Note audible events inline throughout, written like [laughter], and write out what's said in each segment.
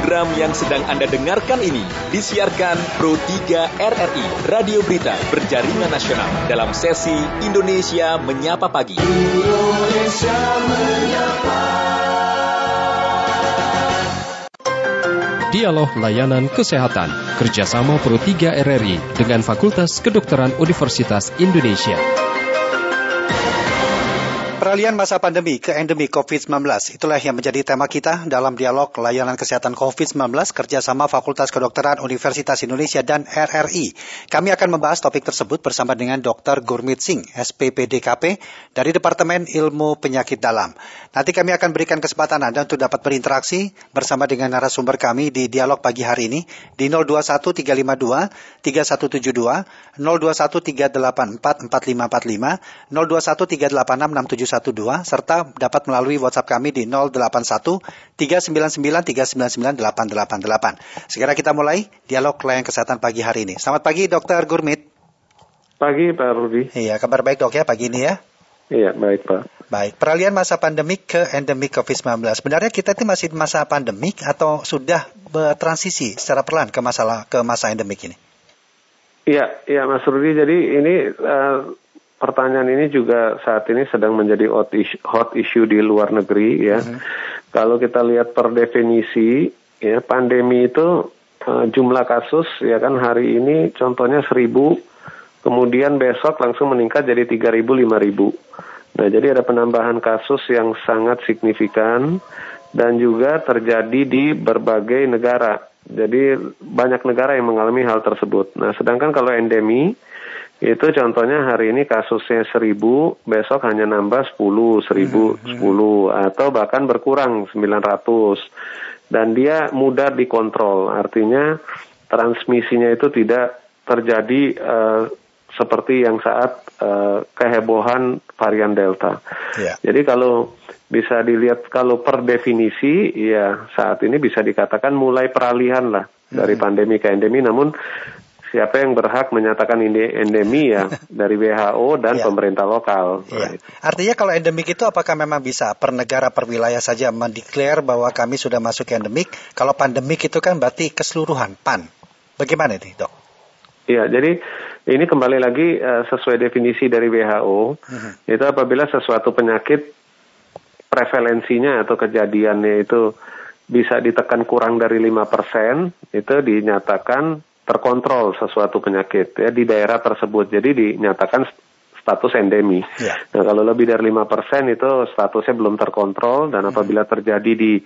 Program yang sedang Anda dengarkan ini disiarkan Pro 3 RRI, Radio Berita Berjaringan Nasional dalam sesi Indonesia Menyapa Pagi. Indonesia Menyapa. Dialog Layanan Kesehatan kerjasama Pro 3 RRI dengan Fakultas Kedokteran Universitas Indonesia. Peralihan masa pandemi ke endemi COVID-19, itulah yang menjadi tema kita dalam dialog layanan kesehatan COVID-19 kerjasama Fakultas Kedokteran Universitas Indonesia dan RRI. Kami akan membahas topik tersebut bersama dengan Dr. Gurmit Singh, SPPDKP dari Departemen Ilmu Penyakit Dalam. Nanti kami akan berikan kesempatan Anda untuk dapat berinteraksi bersama dengan narasumber kami di dialog pagi hari ini di 021352 3172, 0213844545, 02138667 12 serta dapat melalui WhatsApp kami di 081 399 399 888. Segera kita mulai dialog layanan kesehatan pagi hari ini. Selamat pagi Dokter Gurmit. Pagi Pak Rudi. Iya, kabar baik dok ya pagi ini ya. Iya, baik Pak. Baik, peralihan masa pandemik ke endemik COVID-19. Sebenarnya kita itu masih masa pandemik atau sudah bertransisi secara perlahan ke masalah ke masa endemik ini? Iya, iya Mas Rudi. Jadi ini uh, pertanyaan ini juga saat ini sedang menjadi hot issue, hot issue di luar negeri ya. Mm-hmm. Kalau kita lihat per definisi ya pandemi itu uh, jumlah kasus ya kan hari ini contohnya seribu, kemudian besok langsung meningkat jadi tiga ribu lima ribu. Nah jadi ada penambahan kasus yang sangat signifikan dan juga terjadi di berbagai negara. Jadi banyak negara yang mengalami hal tersebut. Nah sedangkan kalau endemi itu contohnya hari ini kasusnya seribu, besok hanya nambah sepuluh, seribu, hmm, sepuluh, atau bahkan berkurang sembilan ratus. Dan dia mudah dikontrol, artinya transmisinya itu tidak terjadi uh, seperti yang saat uh, kehebohan varian Delta. Yeah. Jadi kalau bisa dilihat kalau per definisi ya saat ini bisa dikatakan mulai peralihan lah dari hmm. pandemi ke endemi namun siapa yang berhak menyatakan ini endemi ya [laughs] dari WHO dan ya. pemerintah lokal. Ya. Artinya kalau endemik itu apakah memang bisa per negara per wilayah saja mendeklar bahwa kami sudah masuk ke endemik? Kalau pandemik itu kan berarti keseluruhan PAN. Bagaimana ini, Dok? Iya, jadi ini kembali lagi uh, sesuai definisi dari WHO, uh-huh. itu apabila sesuatu penyakit prevalensinya atau kejadiannya itu bisa ditekan kurang dari 5%, itu dinyatakan terkontrol sesuatu penyakit ya di daerah tersebut. Jadi dinyatakan status endemi. Ya. Nah, kalau lebih dari lima persen itu statusnya belum terkontrol dan hmm. apabila terjadi di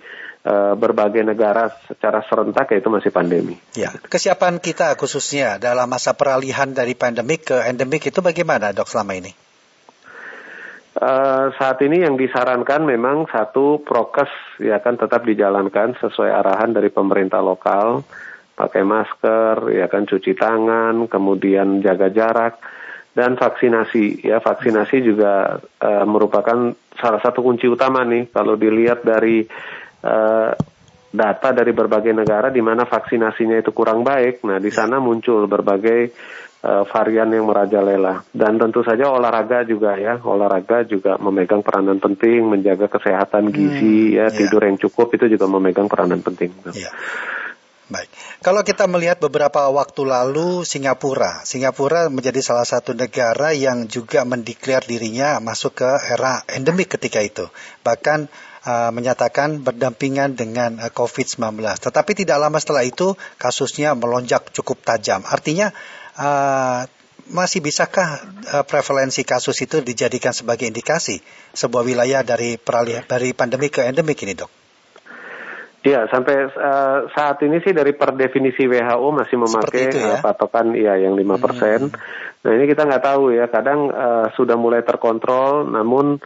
uh, berbagai negara secara serentak ya itu masih pandemi. Ya, kesiapan kita khususnya dalam masa peralihan dari pandemik ke endemik itu bagaimana, Dok, selama ini? Uh, saat ini yang disarankan memang satu prokes ya kan tetap dijalankan sesuai arahan dari pemerintah lokal pakai masker, ya kan cuci tangan, kemudian jaga jarak dan vaksinasi. Ya, vaksinasi juga uh, merupakan salah satu kunci utama nih kalau dilihat dari uh, data dari berbagai negara di mana vaksinasinya itu kurang baik. Nah, di sana muncul berbagai uh, varian yang merajalela dan tentu saja olahraga juga ya. Olahraga juga memegang peranan penting menjaga kesehatan gizi hmm, ya, yeah. tidur yang cukup itu juga memegang peranan penting. Yeah. Baik. Kalau kita melihat beberapa waktu lalu Singapura, Singapura menjadi salah satu negara yang juga mendeklar dirinya masuk ke era endemik ketika itu. Bahkan uh, menyatakan berdampingan dengan uh, COVID-19. Tetapi tidak lama setelah itu kasusnya melonjak cukup tajam. Artinya uh, masih bisakah uh, prevalensi kasus itu dijadikan sebagai indikasi sebuah wilayah dari peralihan dari pandemi ke endemik ini, Dok? Iya, sampai uh, saat ini sih dari per definisi WHO masih memakai ya? uh, patokan ya yang lima persen. Hmm. Nah ini kita nggak tahu ya, kadang uh, sudah mulai terkontrol, namun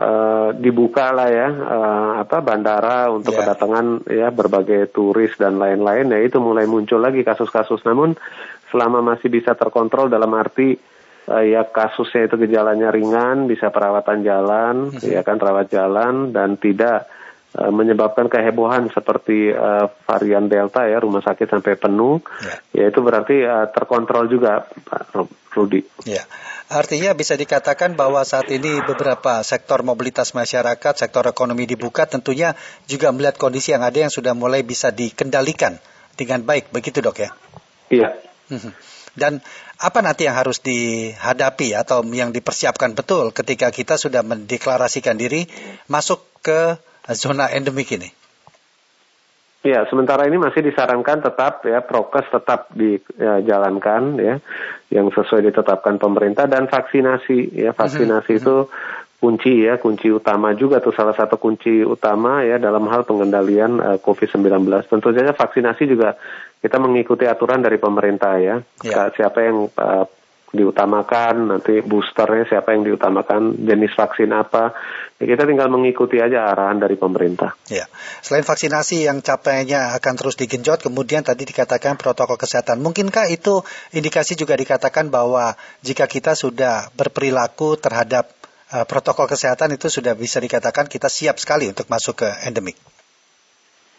uh, dibuka lah ya uh, apa bandara untuk yeah. kedatangan ya berbagai turis dan lain-lain. Ya itu mulai muncul lagi kasus-kasus. Namun selama masih bisa terkontrol dalam arti uh, ya kasusnya itu gejalanya ringan, bisa perawatan jalan, hmm. ya kan rawat jalan dan tidak menyebabkan kehebohan seperti uh, varian Delta ya rumah sakit sampai penuh, ya, ya itu berarti uh, terkontrol juga Pak Rudi. Ya. Artinya bisa dikatakan bahwa saat ini beberapa sektor mobilitas masyarakat, sektor ekonomi dibuka tentunya juga melihat kondisi yang ada yang sudah mulai bisa dikendalikan dengan baik, begitu dok ya? Iya. Mhm. Dan apa nanti yang harus dihadapi atau yang dipersiapkan betul ketika kita sudah mendeklarasikan diri masuk ke zona endemik ini? Ya, sementara ini masih disarankan tetap ya prokes tetap dijalankan ya, yang sesuai ditetapkan pemerintah dan vaksinasi ya vaksinasi mm -hmm. itu kunci ya kunci utama juga tuh salah satu kunci utama ya dalam hal pengendalian uh, eh, COVID-19. Tentu saja vaksinasi juga kita mengikuti aturan dari pemerintah ya. ya. Siapa yang uh, diutamakan, nanti boosternya siapa yang diutamakan, jenis vaksin apa. Ya kita tinggal mengikuti aja arahan dari pemerintah. Ya. Selain vaksinasi yang capainya akan terus digenjot, kemudian tadi dikatakan protokol kesehatan. Mungkinkah itu indikasi juga dikatakan bahwa jika kita sudah berperilaku terhadap uh, protokol kesehatan itu sudah bisa dikatakan kita siap sekali untuk masuk ke endemik?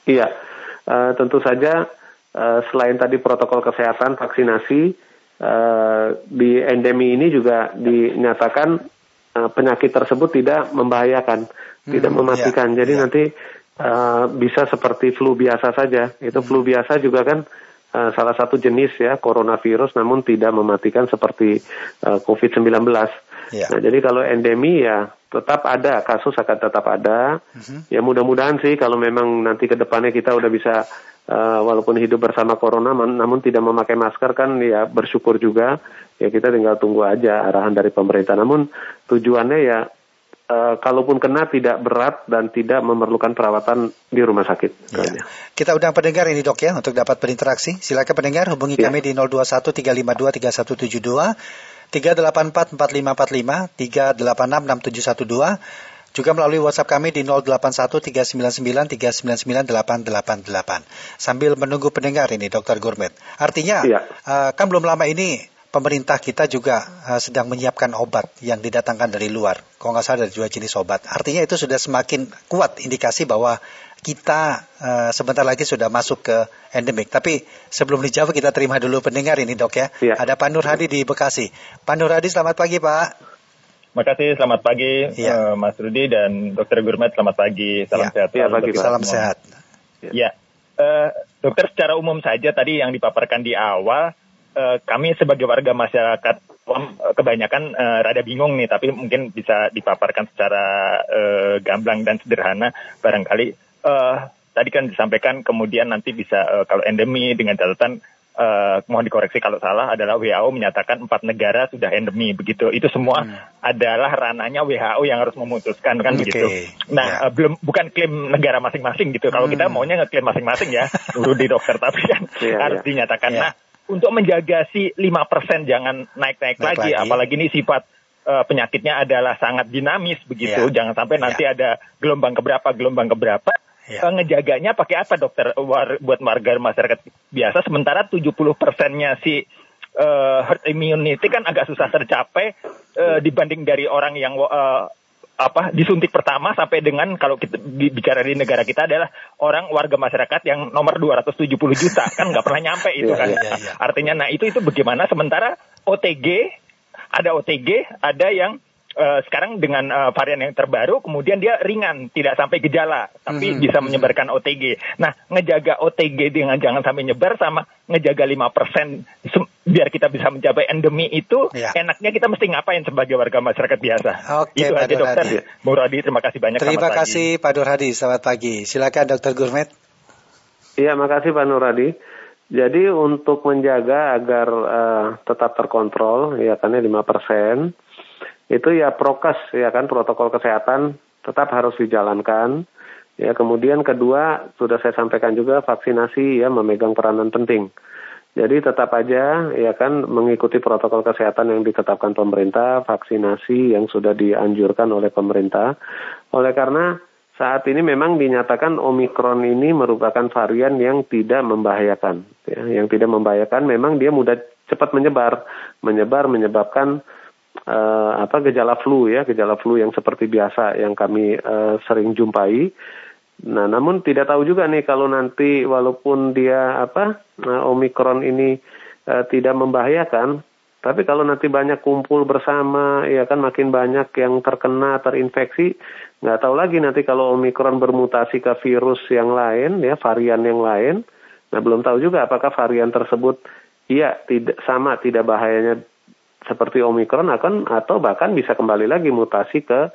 Iya, uh, tentu saja uh, selain tadi protokol kesehatan, vaksinasi, Uh, di endemi ini juga dinyatakan uh, penyakit tersebut tidak membahayakan, hmm, tidak mematikan. Ya, Jadi ya. nanti uh, bisa seperti flu biasa saja. Itu hmm. flu biasa juga kan uh, salah satu jenis ya coronavirus, namun tidak mematikan seperti uh, COVID-19. Ya. Nah, jadi kalau endemi ya tetap ada kasus akan tetap ada. Hmm. Ya mudah-mudahan sih kalau memang nanti ke depannya kita udah bisa uh, walaupun hidup bersama corona namun tidak memakai masker kan ya bersyukur juga ya kita tinggal tunggu aja arahan dari pemerintah namun tujuannya ya Uh, kalaupun kena tidak berat dan tidak memerlukan perawatan di rumah sakit. Ya. Kita undang pendengar ini dok ya untuk dapat berinteraksi. Silakan pendengar hubungi ya. kami di 021 352 3172 384 4545 386 6712 juga melalui WhatsApp kami di 081399399888. Sambil menunggu pendengar ini, Dokter Gourmet. Artinya, ya. uh, kan belum lama ini pemerintah kita juga uh, sedang menyiapkan obat yang didatangkan dari luar. Kalau nggak salah ada dua jenis obat. Artinya itu sudah semakin kuat indikasi bahwa kita uh, sebentar lagi sudah masuk ke endemik. Tapi sebelum dijawab kita terima dulu pendengar ini dok ya. ya. Ada Pak Nur Hadi di Bekasi. Pak Nur Hadi selamat pagi Pak. Terima kasih, selamat pagi ya. uh, Mas Rudi dan Dokter Gurmet, selamat pagi, salam ya. sehat. Ya, pagi, salam semua. sehat. Ya, uh, dokter secara umum saja tadi yang dipaparkan di awal, uh, kami sebagai warga masyarakat kebanyakan uh, rada bingung nih, tapi mungkin bisa dipaparkan secara uh, gamblang dan sederhana barangkali. Uh, tadi kan disampaikan kemudian nanti bisa uh, kalau endemi dengan catatan uh, mohon dikoreksi kalau salah adalah WHO menyatakan empat negara sudah endemi begitu. Itu semua hmm. adalah rananya WHO yang harus memutuskan kan okay. begitu. Nah yeah. Ya. uh, belum bukan klaim negara masing-masing gitu. Kalau hmm. kita maunya ngeklaim masing-masing ya, [laughs] dulu di dokter tapi kan yeah, harus yeah. dinyatakan. Yeah. Nah untuk menjaga si lima persen jangan naik-naik lagi, lagi, apalagi ini sifat uh, penyakitnya adalah sangat dinamis begitu. Yeah. Jangan sampai nanti yeah. ada gelombang keberapa, gelombang keberapa ya. ngejaganya pakai apa dokter War, buat warga masyarakat biasa sementara 70 persennya si uh, herd immunity kan agak susah tercapai uh, dibanding dari orang yang uh, apa disuntik pertama sampai dengan kalau kita bicara di negara kita adalah orang warga masyarakat yang nomor 270 juta kan nggak pernah nyampe itu iya, kan yeah, yeah, yeah. artinya nah itu itu bagaimana sementara OTG ada OTG ada yang uh, sekarang dengan uh, varian yang terbaru kemudian dia ringan tidak sampai gejala tapi hmm. bisa menyebarkan OTG. Nah, ngejaga OTG dengan jangan sampai nyebar sama ngejaga 5% biar kita bisa mencapai endemi itu ya. enaknya kita mesti ngapain sebagai warga masyarakat biasa. Oke, itu Pak aja dokter. Bu Radi terima kasih banyak Terima kasih pagi. Pak Hadi selamat pagi. Silakan Dokter Gurmet. Iya, makasih Pak Nuradi. Jadi untuk menjaga agar uh, tetap terkontrol, ya karena 5 persen, itu ya prokes ya kan protokol kesehatan tetap harus dijalankan. Ya, kemudian kedua sudah saya sampaikan juga vaksinasi ya memegang peranan penting. Jadi tetap aja ya kan mengikuti protokol kesehatan yang ditetapkan pemerintah, vaksinasi yang sudah dianjurkan oleh pemerintah. Oleh karena saat ini memang dinyatakan Omikron ini merupakan varian yang tidak membahayakan. Ya, yang tidak membahayakan memang dia mudah cepat menyebar, menyebar menyebabkan uh, apa gejala flu ya, gejala flu yang seperti biasa yang kami uh, sering jumpai. Nah, namun tidak tahu juga nih kalau nanti walaupun dia apa nah, Omikron ini uh, tidak membahayakan, tapi kalau nanti banyak kumpul bersama, ya kan makin banyak yang terkena terinfeksi, nggak tahu lagi nanti kalau Omikron bermutasi ke virus yang lain, ya varian yang lain. Nah, belum tahu juga apakah varian tersebut iya tidak sama tidak bahayanya seperti Omikron akan atau bahkan bisa kembali lagi mutasi ke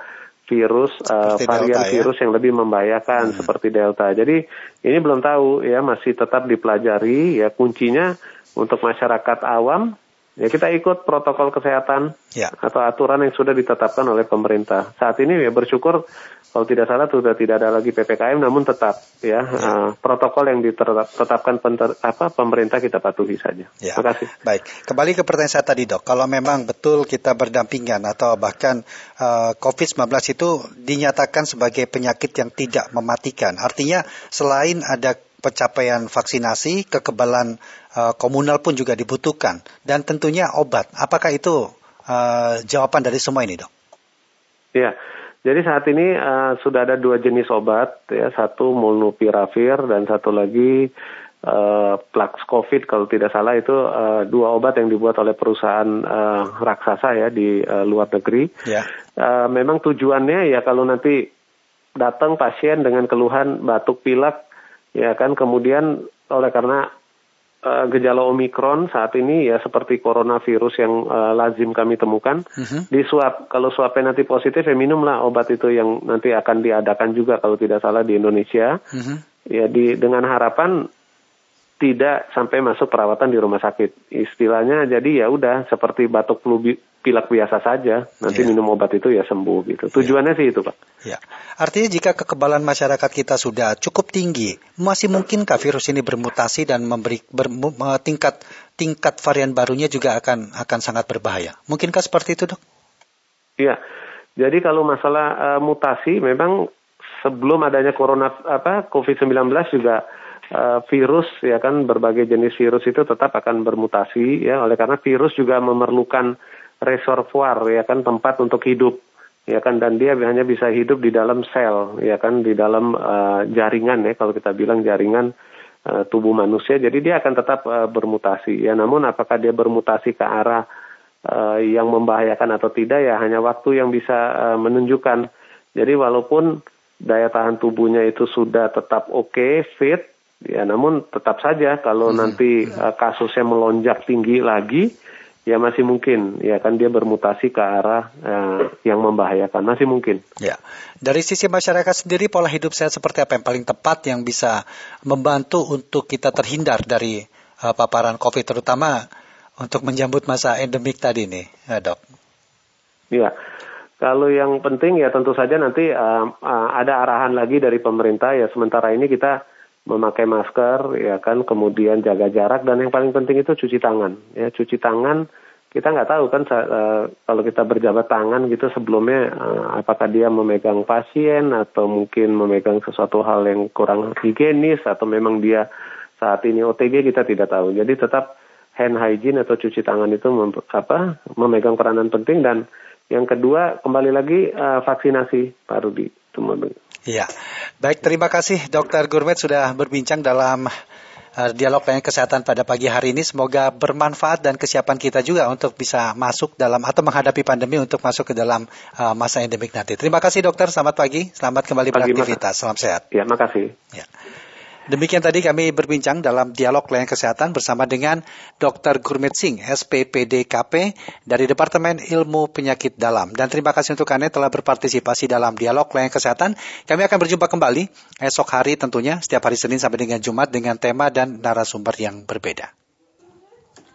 virus uh, varian Delta, ya? virus yang lebih membahayakan hmm. seperti Delta. Jadi ini belum tahu ya masih tetap dipelajari ya kuncinya untuk masyarakat awam ya kita ikut protokol kesehatan ya. atau aturan yang sudah ditetapkan oleh pemerintah. Saat ini ya bersyukur kalau tidak salah sudah tidak ada lagi ppkm, namun tetap ya, ya. Uh, protokol yang ditetapkan penter, apa pemerintah kita patuhi saja. Ya. Terima kasih. Baik, kembali ke pertanyaan saya tadi dok, kalau memang betul kita berdampingan atau bahkan uh, COVID-19 itu dinyatakan sebagai penyakit yang tidak mematikan, artinya selain ada pencapaian vaksinasi, kekebalan uh, komunal pun juga dibutuhkan dan tentunya obat. Apakah itu uh, jawaban dari semua ini, dok? Ya, jadi saat ini uh, sudah ada dua jenis obat, ya satu molnupiravir dan satu lagi uh, Plax Covid kalau tidak salah itu uh, dua obat yang dibuat oleh perusahaan uh, raksasa ya di uh, luar negeri. Yeah. Uh, memang tujuannya ya kalau nanti datang pasien dengan keluhan batuk pilek ya kan kemudian oleh karena uh, gejala omikron saat ini ya seperti coronavirus yang uh, lazim kami temukan uh-huh. di swab kalau swabnya nanti positif ya minumlah obat itu yang nanti akan diadakan juga kalau tidak salah di Indonesia uh-huh. ya di dengan harapan tidak sampai masuk perawatan di rumah sakit. Istilahnya jadi ya udah seperti batuk flu pilek biasa saja. Nanti yeah. minum obat itu ya sembuh gitu. Iya. Tujuannya yeah. sih itu, Pak. Ya. Artinya jika kekebalan masyarakat kita sudah cukup tinggi, masih mungkinkah virus ini bermutasi dan memberi ber, tingkat tingkat varian barunya juga akan akan sangat berbahaya. Mungkinkah seperti itu, Dok? Iya. Jadi kalau masalah uh, mutasi memang sebelum adanya corona apa COVID-19 juga uh, virus ya kan berbagai jenis virus itu tetap akan bermutasi ya oleh karena virus juga memerlukan reservoir ya kan tempat untuk hidup ya kan dan dia hanya bisa hidup di dalam sel ya kan di dalam uh, jaringan ya kalau kita bilang jaringan uh, tubuh manusia. Jadi dia akan tetap uh, bermutasi ya. Namun apakah dia bermutasi ke arah uh, yang membahayakan atau tidak ya hanya waktu yang bisa uh, menunjukkan. Jadi walaupun daya tahan tubuhnya itu sudah tetap oke okay, fit Ya, namun tetap saja kalau hmm. nanti uh, kasusnya melonjak tinggi lagi, ya masih mungkin ya kan dia bermutasi ke arah uh, yang membahayakan masih mungkin. Ya, dari sisi masyarakat sendiri pola hidup sehat seperti apa yang paling tepat yang bisa membantu untuk kita terhindar dari uh, paparan COVID terutama untuk menjambut masa endemik tadi nih, uh, dok. Ya. Kalau yang penting ya tentu saja nanti uh, uh, ada arahan lagi dari pemerintah ya sementara ini kita memakai masker ya kan kemudian jaga jarak dan yang paling penting itu cuci tangan. Ya cuci tangan kita nggak tahu kan uh, kalau kita berjabat tangan gitu sebelumnya uh, apakah dia memegang pasien atau mungkin memegang sesuatu hal yang kurang higienis atau memang dia saat ini OTG kita tidak tahu. Jadi tetap hand hygiene atau cuci tangan itu mem apa memegang peranan penting dan yang kedua kembali lagi uh, vaksinasi Pak Rudi Iya, baik terima kasih Dokter Gurmet sudah berbincang dalam uh, dialog layanan kesehatan pada pagi hari ini. Semoga bermanfaat dan kesiapan kita juga untuk bisa masuk dalam atau menghadapi pandemi untuk masuk ke dalam uh, masa endemik nanti. Terima kasih dokter, selamat pagi, selamat kembali pagi, beraktivitas, salam sehat. Ya, makasih. Ya. Demikian tadi kami berbincang dalam dialog layanan kesehatan bersama dengan Dr. Gurmit Singh, SPPDKP dari Departemen Ilmu Penyakit Dalam. Dan terima kasih untuk Anda telah berpartisipasi dalam dialog layanan kesehatan. Kami akan berjumpa kembali esok hari tentunya setiap hari Senin sampai dengan Jumat dengan tema dan narasumber yang berbeda.